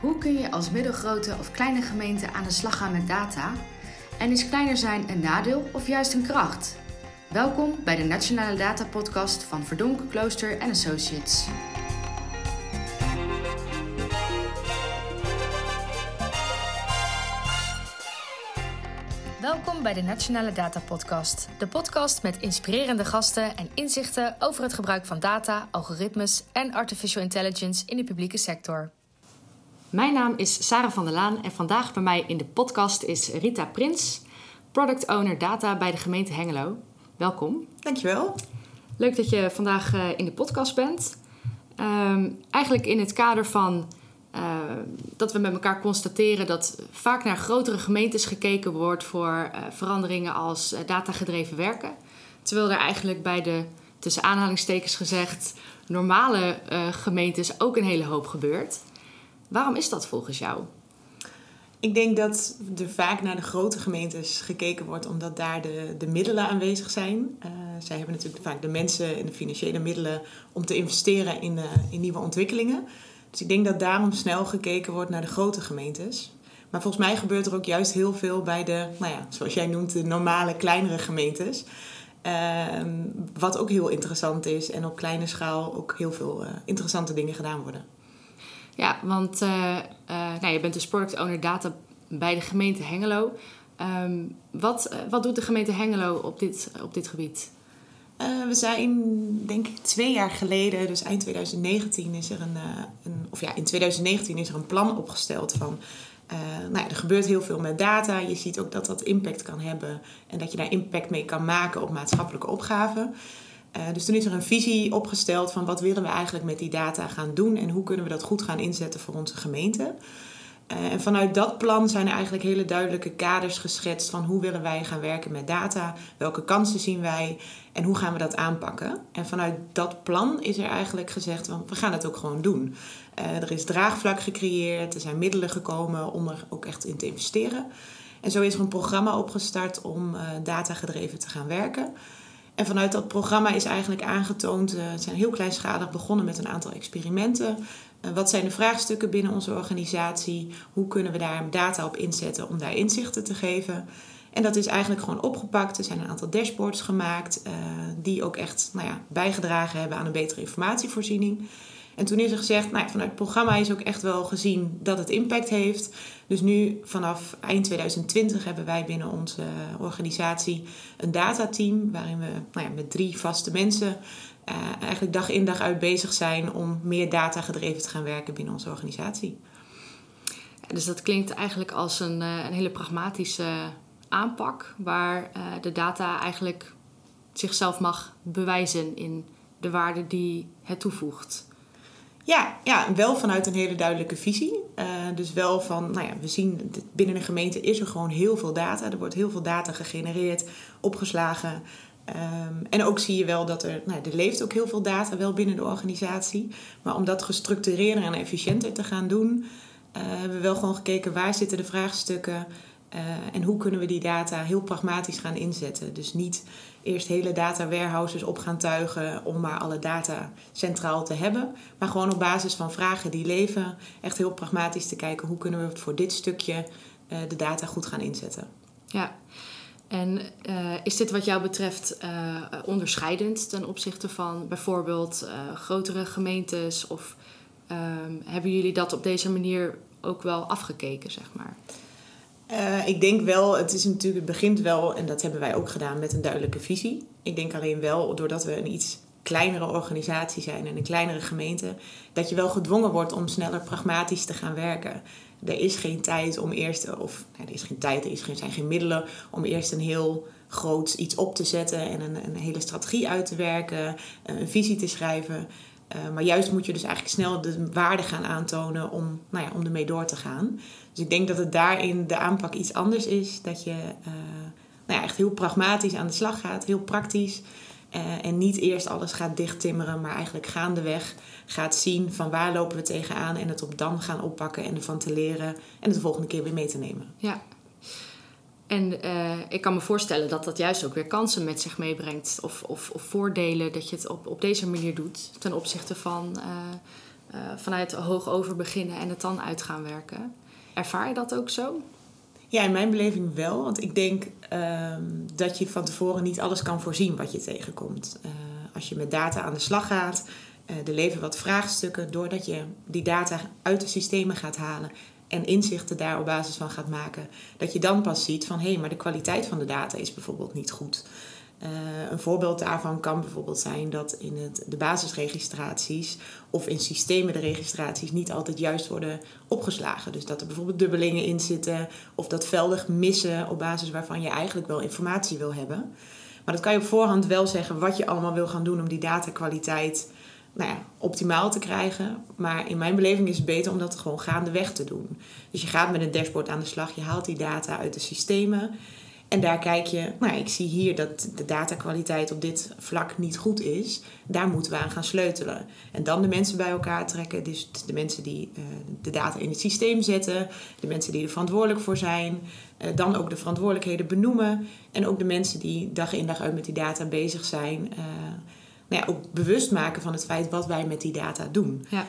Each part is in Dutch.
Hoe kun je als middelgrote of kleine gemeente aan de slag gaan met data? En is kleiner zijn een nadeel of juist een kracht? Welkom bij de Nationale Data Podcast van Verdonk, Klooster Associates. Welkom bij de Nationale Data Podcast. De podcast met inspirerende gasten en inzichten over het gebruik van data, algoritmes en artificial intelligence in de publieke sector. Mijn naam is Sarah van der Laan en vandaag bij mij in de podcast is Rita Prins, Product Owner Data bij de gemeente Hengelo. Welkom. Dankjewel. Leuk dat je vandaag uh, in de podcast bent. Uh, eigenlijk in het kader van uh, dat we met elkaar constateren dat vaak naar grotere gemeentes gekeken wordt voor uh, veranderingen als datagedreven werken. Terwijl er eigenlijk bij de, tussen aanhalingstekens gezegd, normale gemeentes ook een hele hoop gebeurt. Waarom is dat volgens jou? Ik denk dat er vaak naar de grote gemeentes gekeken wordt omdat daar de, de middelen aanwezig zijn. Uh, zij hebben natuurlijk vaak de mensen en de financiële middelen om te investeren in, uh, in nieuwe ontwikkelingen. Dus ik denk dat daarom snel gekeken wordt naar de grote gemeentes. Maar volgens mij gebeurt er ook juist heel veel bij de, nou ja, zoals jij noemt, de normale kleinere gemeentes. Uh, wat ook heel interessant is en op kleine schaal ook heel veel interessante dingen gedaan worden. Ja, want uh, uh, nou, je bent dus product owner data bij de gemeente Hengelo. Um, wat, uh, wat doet de gemeente Hengelo op dit, op dit gebied? we zijn, denk ik, twee jaar geleden, dus eind 2019, is er een, een of ja, in 2019 is er een plan opgesteld van. nou ja, er gebeurt heel veel met data. Je ziet ook dat dat impact kan hebben en dat je daar impact mee kan maken op maatschappelijke opgaven. Uh, dus toen is er een visie opgesteld van wat willen we eigenlijk met die data gaan doen en hoe kunnen we dat goed gaan inzetten voor onze gemeente. Uh, en vanuit dat plan zijn er eigenlijk hele duidelijke kaders geschetst van hoe willen wij gaan werken met data, welke kansen zien wij en hoe gaan we dat aanpakken. En vanuit dat plan is er eigenlijk gezegd, van, we gaan het ook gewoon doen. Uh, er is draagvlak gecreëerd, er zijn middelen gekomen om er ook echt in te investeren. En zo is er een programma opgestart om datagedreven te gaan werken. En vanuit dat programma is eigenlijk aangetoond, uh, het zijn heel kleinschalig begonnen met een aantal experimenten. Uh, wat zijn de vraagstukken binnen onze organisatie? Hoe kunnen we daar data op inzetten om daar inzichten te geven? En dat is eigenlijk gewoon opgepakt. Er zijn een aantal dashboards gemaakt uh, die ook echt nou ja, bijgedragen hebben aan een betere informatievoorziening. En toen is er gezegd, nou vanuit het programma is ook echt wel gezien dat het impact heeft. Dus nu vanaf eind 2020 hebben wij binnen onze organisatie een datateam waarin we nou ja, met drie vaste mensen uh, eigenlijk dag in dag uit bezig zijn om meer data gedreven te gaan werken binnen onze organisatie. Dus dat klinkt eigenlijk als een, een hele pragmatische aanpak waar de data eigenlijk zichzelf mag bewijzen in de waarde die het toevoegt. Ja, ja, wel vanuit een hele duidelijke visie. Uh, dus wel van, nou ja, we zien binnen een gemeente is er gewoon heel veel data. Er wordt heel veel data gegenereerd, opgeslagen. Um, en ook zie je wel dat er, nou, er leeft ook heel veel data wel binnen de organisatie. Maar om dat gestructureerder en efficiënter te gaan doen, uh, hebben we wel gewoon gekeken waar zitten de vraagstukken uh, en hoe kunnen we die data heel pragmatisch gaan inzetten. Dus niet eerst hele data warehouses op gaan tuigen om maar alle data centraal te hebben. Maar gewoon op basis van vragen die leven, echt heel pragmatisch te kijken hoe kunnen we voor dit stukje uh, de data goed gaan inzetten. Ja. En uh, is dit wat jou betreft uh, onderscheidend ten opzichte van bijvoorbeeld grotere gemeentes? Of um, hebben jullie dat op deze manier ook wel afgekeken, zeg maar? Uh, ik denk wel, het is natuurlijk, het begint wel, en dat hebben wij ook gedaan met een duidelijke visie. Ik denk alleen wel, doordat we een iets kleinere organisatie zijn en een kleinere gemeente, dat je wel gedwongen wordt om sneller pragmatisch te gaan werken. Er is geen tijd om eerst, of nee, er is geen tijd, er is geen, zijn geen middelen om eerst een heel groot iets op te zetten en een, een hele strategie uit te werken, een visie te schrijven. Uh, maar juist moet je dus eigenlijk snel de waarde gaan aantonen om, nou ja, om ermee door te gaan. Dus ik denk dat het daarin de aanpak iets anders is. Dat je uh, nou ja, echt heel pragmatisch aan de slag gaat, heel praktisch. Uh, en niet eerst alles gaat dichttimmeren, maar eigenlijk gaandeweg gaat zien van waar lopen we tegenaan en het op dan gaan oppakken en ervan te leren en het de volgende keer weer mee te nemen. Ja. En uh, ik kan me voorstellen dat dat juist ook weer kansen met zich meebrengt of, of, of voordelen dat je het op, op deze manier doet ten opzichte van uh, vanuit hoog over beginnen en het dan uit gaan werken. Ervaar je dat ook zo? Ja, in mijn beleving wel. Want ik denk ehm, dat je van tevoren niet alles kan voorzien wat je tegenkomt. Als je met data aan de slag gaat, er leven wat vraagstukken doordat je die data uit de systemen gaat halen en inzichten daar op basis van gaat maken, dat je dan pas ziet van hé, hey, maar de kwaliteit van de data is bijvoorbeeld niet goed. Uh, een voorbeeld daarvan kan bijvoorbeeld zijn dat in het, de basisregistraties of in systemen de registraties niet altijd juist worden opgeslagen. Dus dat er bijvoorbeeld dubbelingen in zitten of dat velden missen op basis waarvan je eigenlijk wel informatie wil hebben. Maar dat kan je op voorhand wel zeggen wat je allemaal wil gaan doen om die datakwaliteit nou ja, optimaal te krijgen. Maar in mijn beleving is het beter om dat gewoon gaandeweg te doen. Dus je gaat met een dashboard aan de slag, je haalt die data uit de systemen. En daar kijk je, nou, ik zie hier dat de datakwaliteit op dit vlak niet goed is. Daar moeten we aan gaan sleutelen. En dan de mensen bij elkaar trekken. Dus de mensen die uh, de data in het systeem zetten, de mensen die er verantwoordelijk voor zijn. Uh, dan ook de verantwoordelijkheden benoemen. En ook de mensen die dag in dag uit met die data bezig zijn. Uh, nou ja, ook bewust maken van het feit wat wij met die data doen. Ja.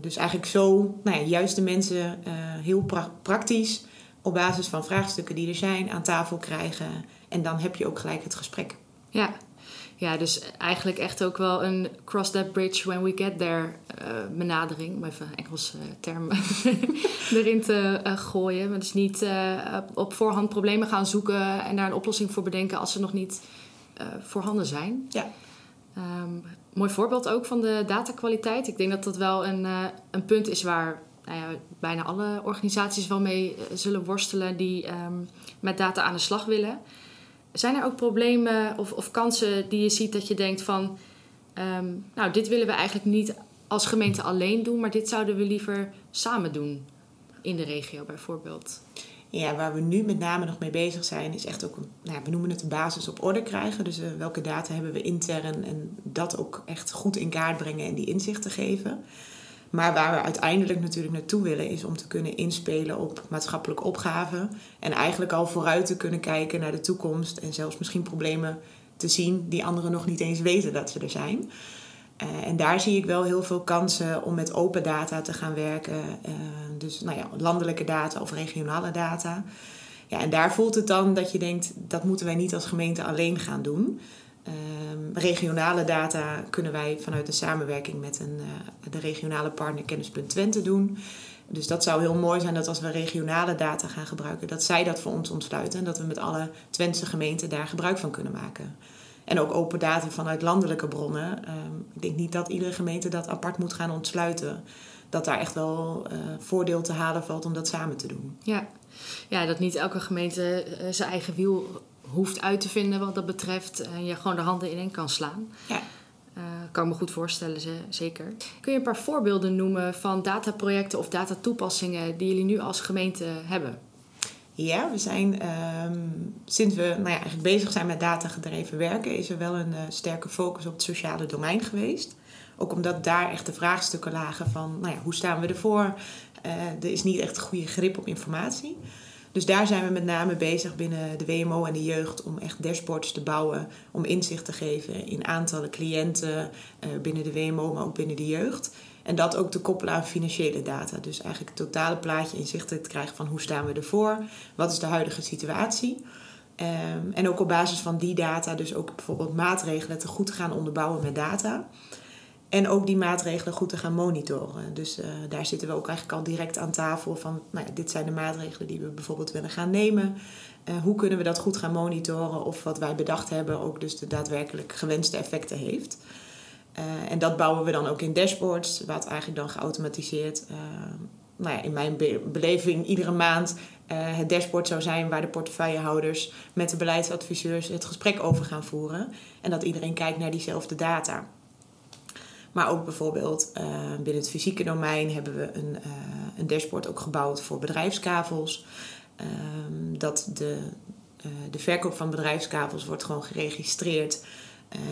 dus eigenlijk zo, nou ja, juist de mensen heel pra praktisch op basis van vraagstukken die er zijn aan tafel krijgen. En dan heb je ook gelijk het gesprek. Ja, ja dus eigenlijk echt ook wel een cross that bridge when we get there uh, benadering. Om even Engels uh, term erin te gooien. Maar dus niet op voorhand problemen gaan zoeken en daar een oplossing voor bedenken als ze nog niet voorhanden zijn. Ja. Um, mooi voorbeeld ook van de datakwaliteit. Ik denk dat dat wel een, een punt is waar nou ja, bijna alle organisaties wel mee eh, zullen worstelen die ehm, met data aan de slag willen. Zijn er ook problemen of, of kansen die je ziet dat je denkt van, ehm, nou, dit willen we eigenlijk niet als gemeente alleen doen, maar dit zouden we liever samen doen in de regio bijvoorbeeld? Ja, waar we nu met name nog mee bezig zijn, is echt ook, nou we noemen het de basis op orde krijgen. Dus uh, welke data hebben we intern en dat ook echt goed in kaart brengen en die inzichten geven. Maar waar we uiteindelijk natuurlijk naartoe willen, is om te kunnen inspelen op maatschappelijke opgaven. En eigenlijk al vooruit te kunnen kijken naar de toekomst. En zelfs misschien problemen te zien die anderen nog niet eens weten dat ze er zijn. Uh, en daar zie ik wel heel veel kansen om met open data te gaan werken. Uh, dus nou ja, landelijke data of regionale data. Ja, en daar voelt het dan dat je denkt, dat moeten wij niet als gemeente alleen gaan doen. Um, regionale data kunnen wij vanuit de samenwerking met een, uh, de regionale partner Kennispunt Twente doen. Dus dat zou heel mooi zijn dat als we regionale data gaan gebruiken, dat zij dat voor ons ontsluiten en dat we met alle Twentse gemeenten daar gebruik van kunnen maken. En ook open data vanuit landelijke bronnen. Um, ik denk niet dat iedere gemeente dat apart moet gaan ontsluiten. Dat daar echt wel uh, voordeel te halen valt om dat samen te doen. Ja, ja dat niet elke gemeente uh, zijn eigen wiel hoeft uit te vinden wat dat betreft. En je gewoon de handen ineen kan slaan. Ja. Uh, kan me goed voorstellen, zeker. Kun je een paar voorbeelden noemen van dataprojecten of datatoepassingen die jullie nu als gemeente hebben? Ja, we zijn um, sinds we nou ja, eigenlijk bezig zijn met datagedreven werken, is er wel een uh, sterke focus op het sociale domein geweest. Ook omdat daar echt de vraagstukken lagen van nou ja, hoe staan we ervoor? Uh, er is niet echt goede grip op informatie. Dus daar zijn we met name bezig binnen de WMO en de jeugd om echt dashboards te bouwen. Om inzicht te geven in aantallen cliënten uh, binnen de WMO, maar ook binnen de jeugd. En dat ook te koppelen aan financiële data. Dus eigenlijk het totale plaatje inzicht te krijgen van hoe staan we ervoor? Wat is de huidige situatie? Um, en ook op basis van die data dus ook bijvoorbeeld maatregelen te goed gaan onderbouwen met data. En ook die maatregelen goed te gaan monitoren. Dus uh, daar zitten we ook eigenlijk al direct aan tafel van, nou ja, dit zijn de maatregelen die we bijvoorbeeld willen gaan nemen. Uh, hoe kunnen we dat goed gaan monitoren of wat wij bedacht hebben ook dus de daadwerkelijk gewenste effecten heeft. Uh, en dat bouwen we dan ook in dashboards, wat eigenlijk dan geautomatiseerd, nou ja, in mijn be beleving iedere maand het dashboard zou zijn waar de portefeuillehouders met de beleidsadviseurs het gesprek over gaan voeren. En dat iedereen kijkt naar diezelfde data. Maar ook bijvoorbeeld binnen het fysieke domein hebben we een, een dashboard ook gebouwd voor bedrijfskavels. Um, dat de, de verkoop van bedrijfskavels wordt gewoon geregistreerd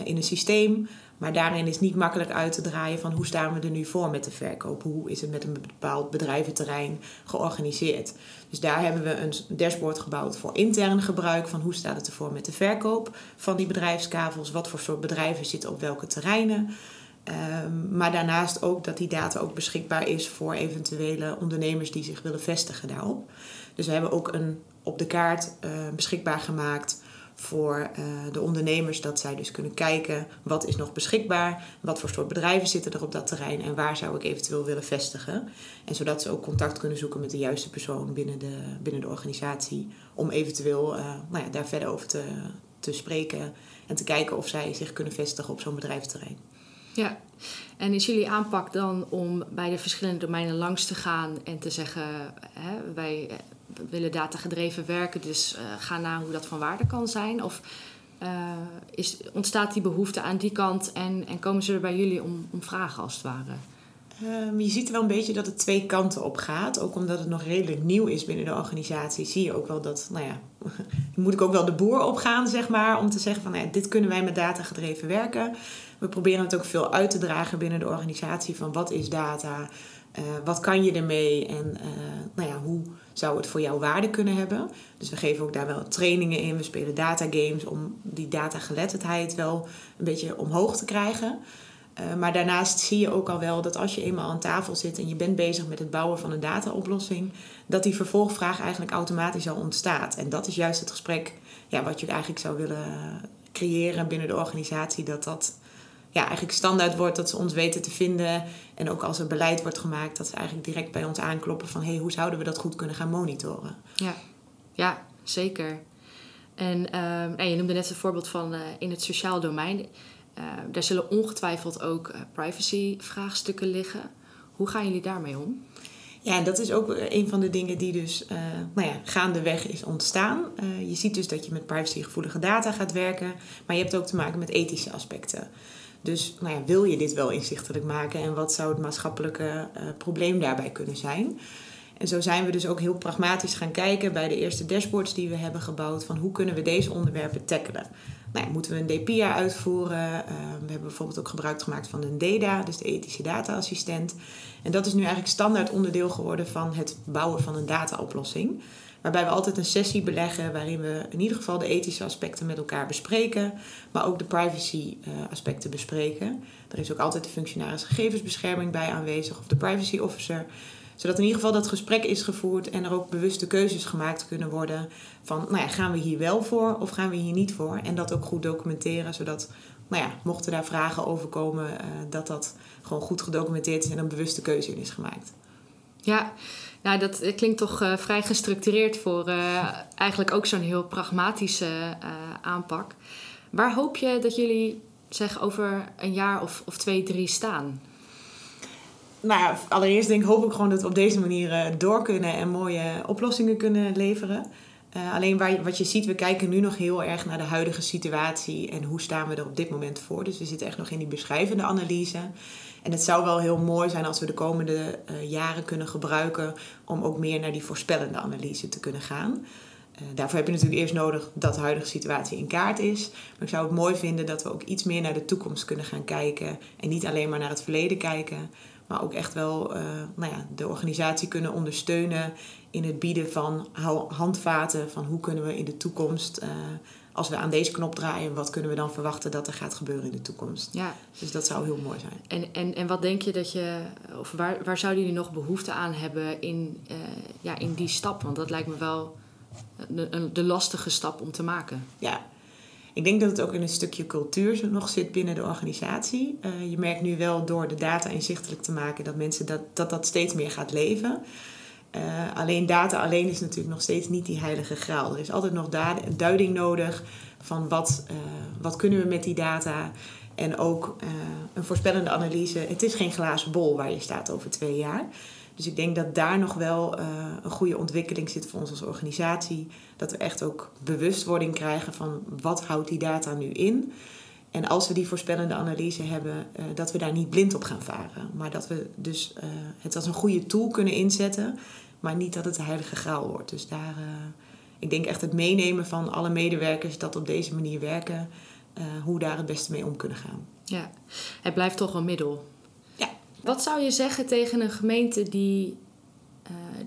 in een systeem. Maar daarin is niet makkelijk uit te draaien van hoe staan we er nu voor met de verkoop? Hoe is het met een bepaald bedrijventerrein georganiseerd? Dus daar hebben we een dashboard gebouwd voor intern gebruik. Van hoe staat het ervoor met de verkoop van die bedrijfskavels? Wat voor soort bedrijven zitten op welke terreinen? Ehm, maar daarnaast ook dat die data ook beschikbaar is voor eventuele ondernemers die zich willen vestigen daarop. Dus we hebben ook een op de kaart uh, beschikbaar gemaakt voor uh, de ondernemers dat zij dus kunnen kijken wat is nog beschikbaar, wat voor soort bedrijven zitten er op dat terrein en waar zou ik eventueel willen vestigen. En zodat ze ook contact kunnen zoeken met de juiste persoon binnen de, binnen de organisatie om eventueel uh, nou ja, daar verder over te, te spreken en te kijken of zij zich kunnen vestigen op zo'n bedrijfsterrein. Ja, en is jullie aanpak dan om bij de verschillende domeinen langs te gaan en te zeggen: hè, wij willen datagedreven werken, dus uh, ga naar hoe dat van waarde kan zijn? Of uh, is, ontstaat die behoefte aan die kant en, en komen ze er bij jullie om, om vragen als het ware? Um, je ziet wel een beetje dat het twee kanten op gaat. Ook omdat het nog redelijk nieuw is binnen de organisatie, zie je ook wel dat, nou ja, moet ik ook wel de boer opgaan, zeg maar, om te zeggen van, nou ja, dit kunnen wij met data gedreven werken. We proberen het ook veel uit te dragen binnen de organisatie van wat is data, uh, wat kan je ermee en uh, nou ja, hoe zou het voor jou waarde kunnen hebben. Dus we geven ook daar wel trainingen in. We spelen datagames om die datageletterdheid wel een beetje omhoog te krijgen. Uh, maar daarnaast zie je ook al wel dat als je eenmaal aan tafel zit en je bent bezig met het bouwen van een dataoplossing, dat die vervolgvraag eigenlijk automatisch al ontstaat. En dat is juist het gesprek ja, wat je eigenlijk zou willen creëren binnen de organisatie, dat dat ja, eigenlijk standaard wordt dat ze ons weten te vinden. En ook als er beleid wordt gemaakt, dat ze eigenlijk direct bij ons aankloppen van hé, hey, hoe zouden we dat goed kunnen gaan monitoren? Ja, ja zeker. En, uh, en je noemde net een voorbeeld van uh, in het sociaal domein. Uh, daar zullen ongetwijfeld ook uh, privacy-vraagstukken liggen. Hoe gaan jullie daarmee om? Ja, dat is ook een van de dingen die dus uh, nou ja, gaandeweg is ontstaan. Uh, je ziet dus dat je met privacygevoelige data gaat werken, maar je hebt ook te maken met ethische aspecten. Dus nou ja, wil je dit wel inzichtelijk maken en wat zou het maatschappelijke uh, probleem daarbij kunnen zijn? En zo zijn we dus ook heel pragmatisch gaan kijken bij de eerste dashboards die we hebben gebouwd van hoe kunnen we deze onderwerpen tackelen. Nou moeten we een DPIA uitvoeren? Uh, we hebben bijvoorbeeld ook gebruik gemaakt van een DEDA, dus de ethische data-assistent. En dat is nu eigenlijk standaard onderdeel geworden van het bouwen van een dataoplossing. Waarbij we altijd een sessie beleggen waarin we in ieder geval de ethische aspecten met elkaar bespreken, maar ook de privacy aspecten bespreken. Er is ook altijd de functionaris gegevensbescherming bij aanwezig of de privacy officer. Zodat in ieder geval dat gesprek is gevoerd en er ook bewuste keuzes gemaakt kunnen worden van, nou ja, gaan we hier wel voor of gaan we hier niet voor? En dat ook goed documenteren, zodat, nou ja, mochten daar vragen over komen, uh, dat dat gewoon goed gedocumenteerd is en een bewuste keuze in is gemaakt. Ja, nou, dat klinkt toch uh, vrij gestructureerd voor uh, eigenlijk ook zo'n heel pragmatische aanpak. Waar hoop je dat jullie zeg over een jaar of, of twee, drie staan? Nou allereerst denk, hoop ik gewoon dat we op deze manier door kunnen en mooie oplossingen kunnen leveren. alleen waar, wat je ziet, we kijken nu nog heel erg naar de huidige situatie en hoe staan we er op dit moment voor. Dus we zitten echt nog in die beschrijvende analyse. En het zou wel heel mooi zijn als we de komende uh, jaren kunnen gebruiken om ook meer naar die voorspellende analyse te kunnen gaan. Uh, daarvoor heb je natuurlijk eerst nodig dat de huidige situatie in kaart is. Maar ik zou het mooi vinden dat we ook iets meer naar de toekomst kunnen gaan kijken. En niet alleen maar naar het verleden kijken. Maar ook echt wel uh, nou ja, de organisatie kunnen ondersteunen in het bieden van handvaten. Van hoe kunnen we in de toekomst als we aan deze knop draaien, wat kunnen we dan verwachten dat er gaat gebeuren in de toekomst? Ja. Dus dat zou heel mooi zijn. En, en, en wat denk je dat je, of waar, waar zouden jullie nog behoefte aan hebben in, uh, ja, in die stap? Want dat lijkt me wel de, de lastige stap om te maken. Ja, ik denk dat het ook in een stukje cultuur nog zit binnen de organisatie. Uh, je merkt nu wel door de data inzichtelijk te maken dat mensen dat, dat, dat steeds meer gaat leven. Uh, alleen data alleen is natuurlijk nog steeds niet die heilige graal. Er is altijd nog duiding nodig van wat, uh, wat kunnen we met die data. En ook uh, een voorspellende analyse. Het is geen glazen bol waar je staat over twee jaar. Dus ik denk dat daar nog wel een goede ontwikkeling zit voor ons als organisatie. Dat we echt ook bewustwording krijgen van wat houdt die data nu in. En als we die voorspellende analyse hebben, dat we daar niet blind op gaan varen. Maar dat we dus het als een goede tool kunnen inzetten maar niet dat het de heilige graal wordt. Dus daar, uh, ik denk echt het meenemen van alle medewerkers dat op deze manier werken, hoe daar het beste mee om kunnen gaan. Ja, het blijft toch een middel. Ja. Wat zou je zeggen tegen een gemeente die,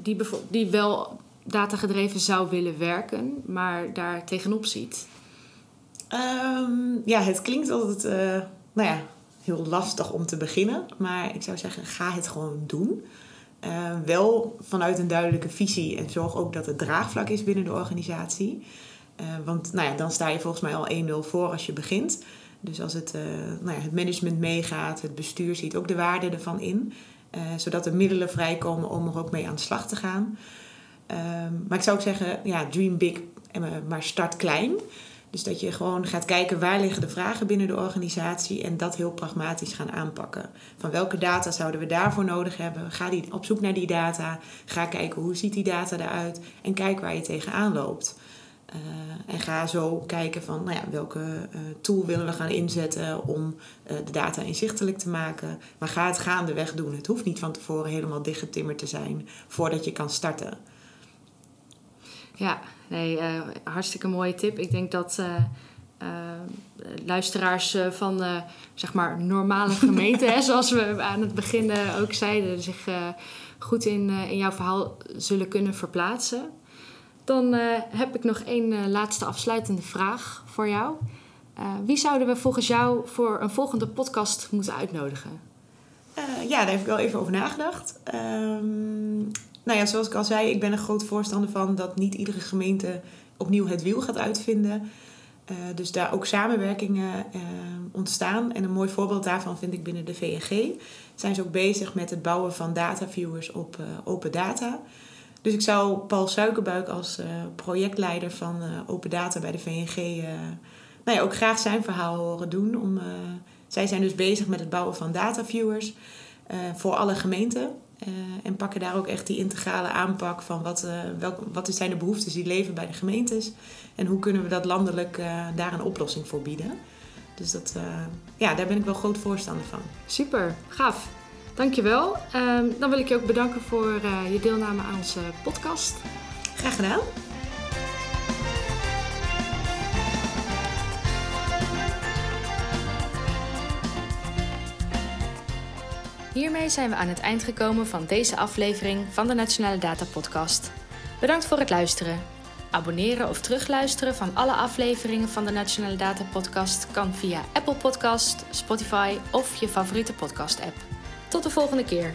die, die wel datagedreven zou willen werken, maar daar tegenop ziet? Um, ja, het klinkt altijd, nou ja, heel lastig om te beginnen. Maar ik zou zeggen, ga het gewoon doen. Uh, wel vanuit een duidelijke visie en zorg ook dat het draagvlak is binnen de organisatie. Uh, want nou ja, dan sta je volgens mij al 1-0 voor als je begint. Dus als het, uh, nou ja, het management meegaat, het bestuur ziet ook de waarde ervan in. zodat er middelen vrijkomen om er ook mee aan de slag te gaan. Ehm, maar ik zou ook zeggen, ja, dream big, maar start klein. Dus dat je gewoon gaat kijken waar liggen de vragen binnen de organisatie en dat heel pragmatisch gaan aanpakken. Van welke data zouden we daarvoor nodig hebben? Ga die, op zoek naar die data. Ga kijken hoe ziet die data eruit en kijk waar je tegenaan loopt. Uh, en ga zo kijken van nou ja, welke uh, tool willen we gaan inzetten om uh, de data inzichtelijk te maken. Maar ga het gaandeweg doen. Het hoeft niet van tevoren helemaal dichtgetimmerd te zijn voordat je kan starten. Ja, nee, uh, hartstikke mooie tip. Ik denk dat uh, uh, luisteraars van zeg maar normale gemeenten, hè, zoals we aan het begin ook zeiden, zich goed in, in jouw verhaal zullen kunnen verplaatsen. Dan heb ik nog één laatste afsluitende vraag voor jou. wie zouden we volgens jou voor een volgende podcast moeten uitnodigen? ja, daar heb ik wel even over nagedacht. Ehm, nou ja, zoals ik al zei, ik ben een groot voorstander van dat niet iedere gemeente opnieuw het wiel gaat uitvinden. Uh, dus daar ook samenwerkingen uh, ontstaan. En een mooi voorbeeld daarvan vind ik binnen de VNG. Zijn ze ook bezig met het bouwen van dataviewers op uh, open data. Dus ik zou Paul Suikerbuik als projectleider van open data bij de VNG nou ja, ook graag zijn verhaal horen doen. Om, zij zijn dus bezig met het bouwen van dataviewers voor alle gemeenten. Uh, en pakken daar ook echt die integrale aanpak van wat, uh, welk, wat zijn de behoeftes die leven bij de gemeentes. En hoe kunnen we dat landelijk uh, daar een oplossing voor bieden. Dus dat, ja, daar ben ik wel groot voorstander van. Super, gaaf. Dankjewel. Ehm, dan wil ik je ook bedanken voor je deelname aan onze podcast. Graag gedaan. Hiermee zijn we aan het eind gekomen van deze aflevering van de Nationale Data Podcast. Bedankt voor het luisteren. Abonneren of terugluisteren van alle afleveringen van de Nationale Data Podcast kan via Apple Podcast, Spotify of je favoriete podcast app. Tot de volgende keer.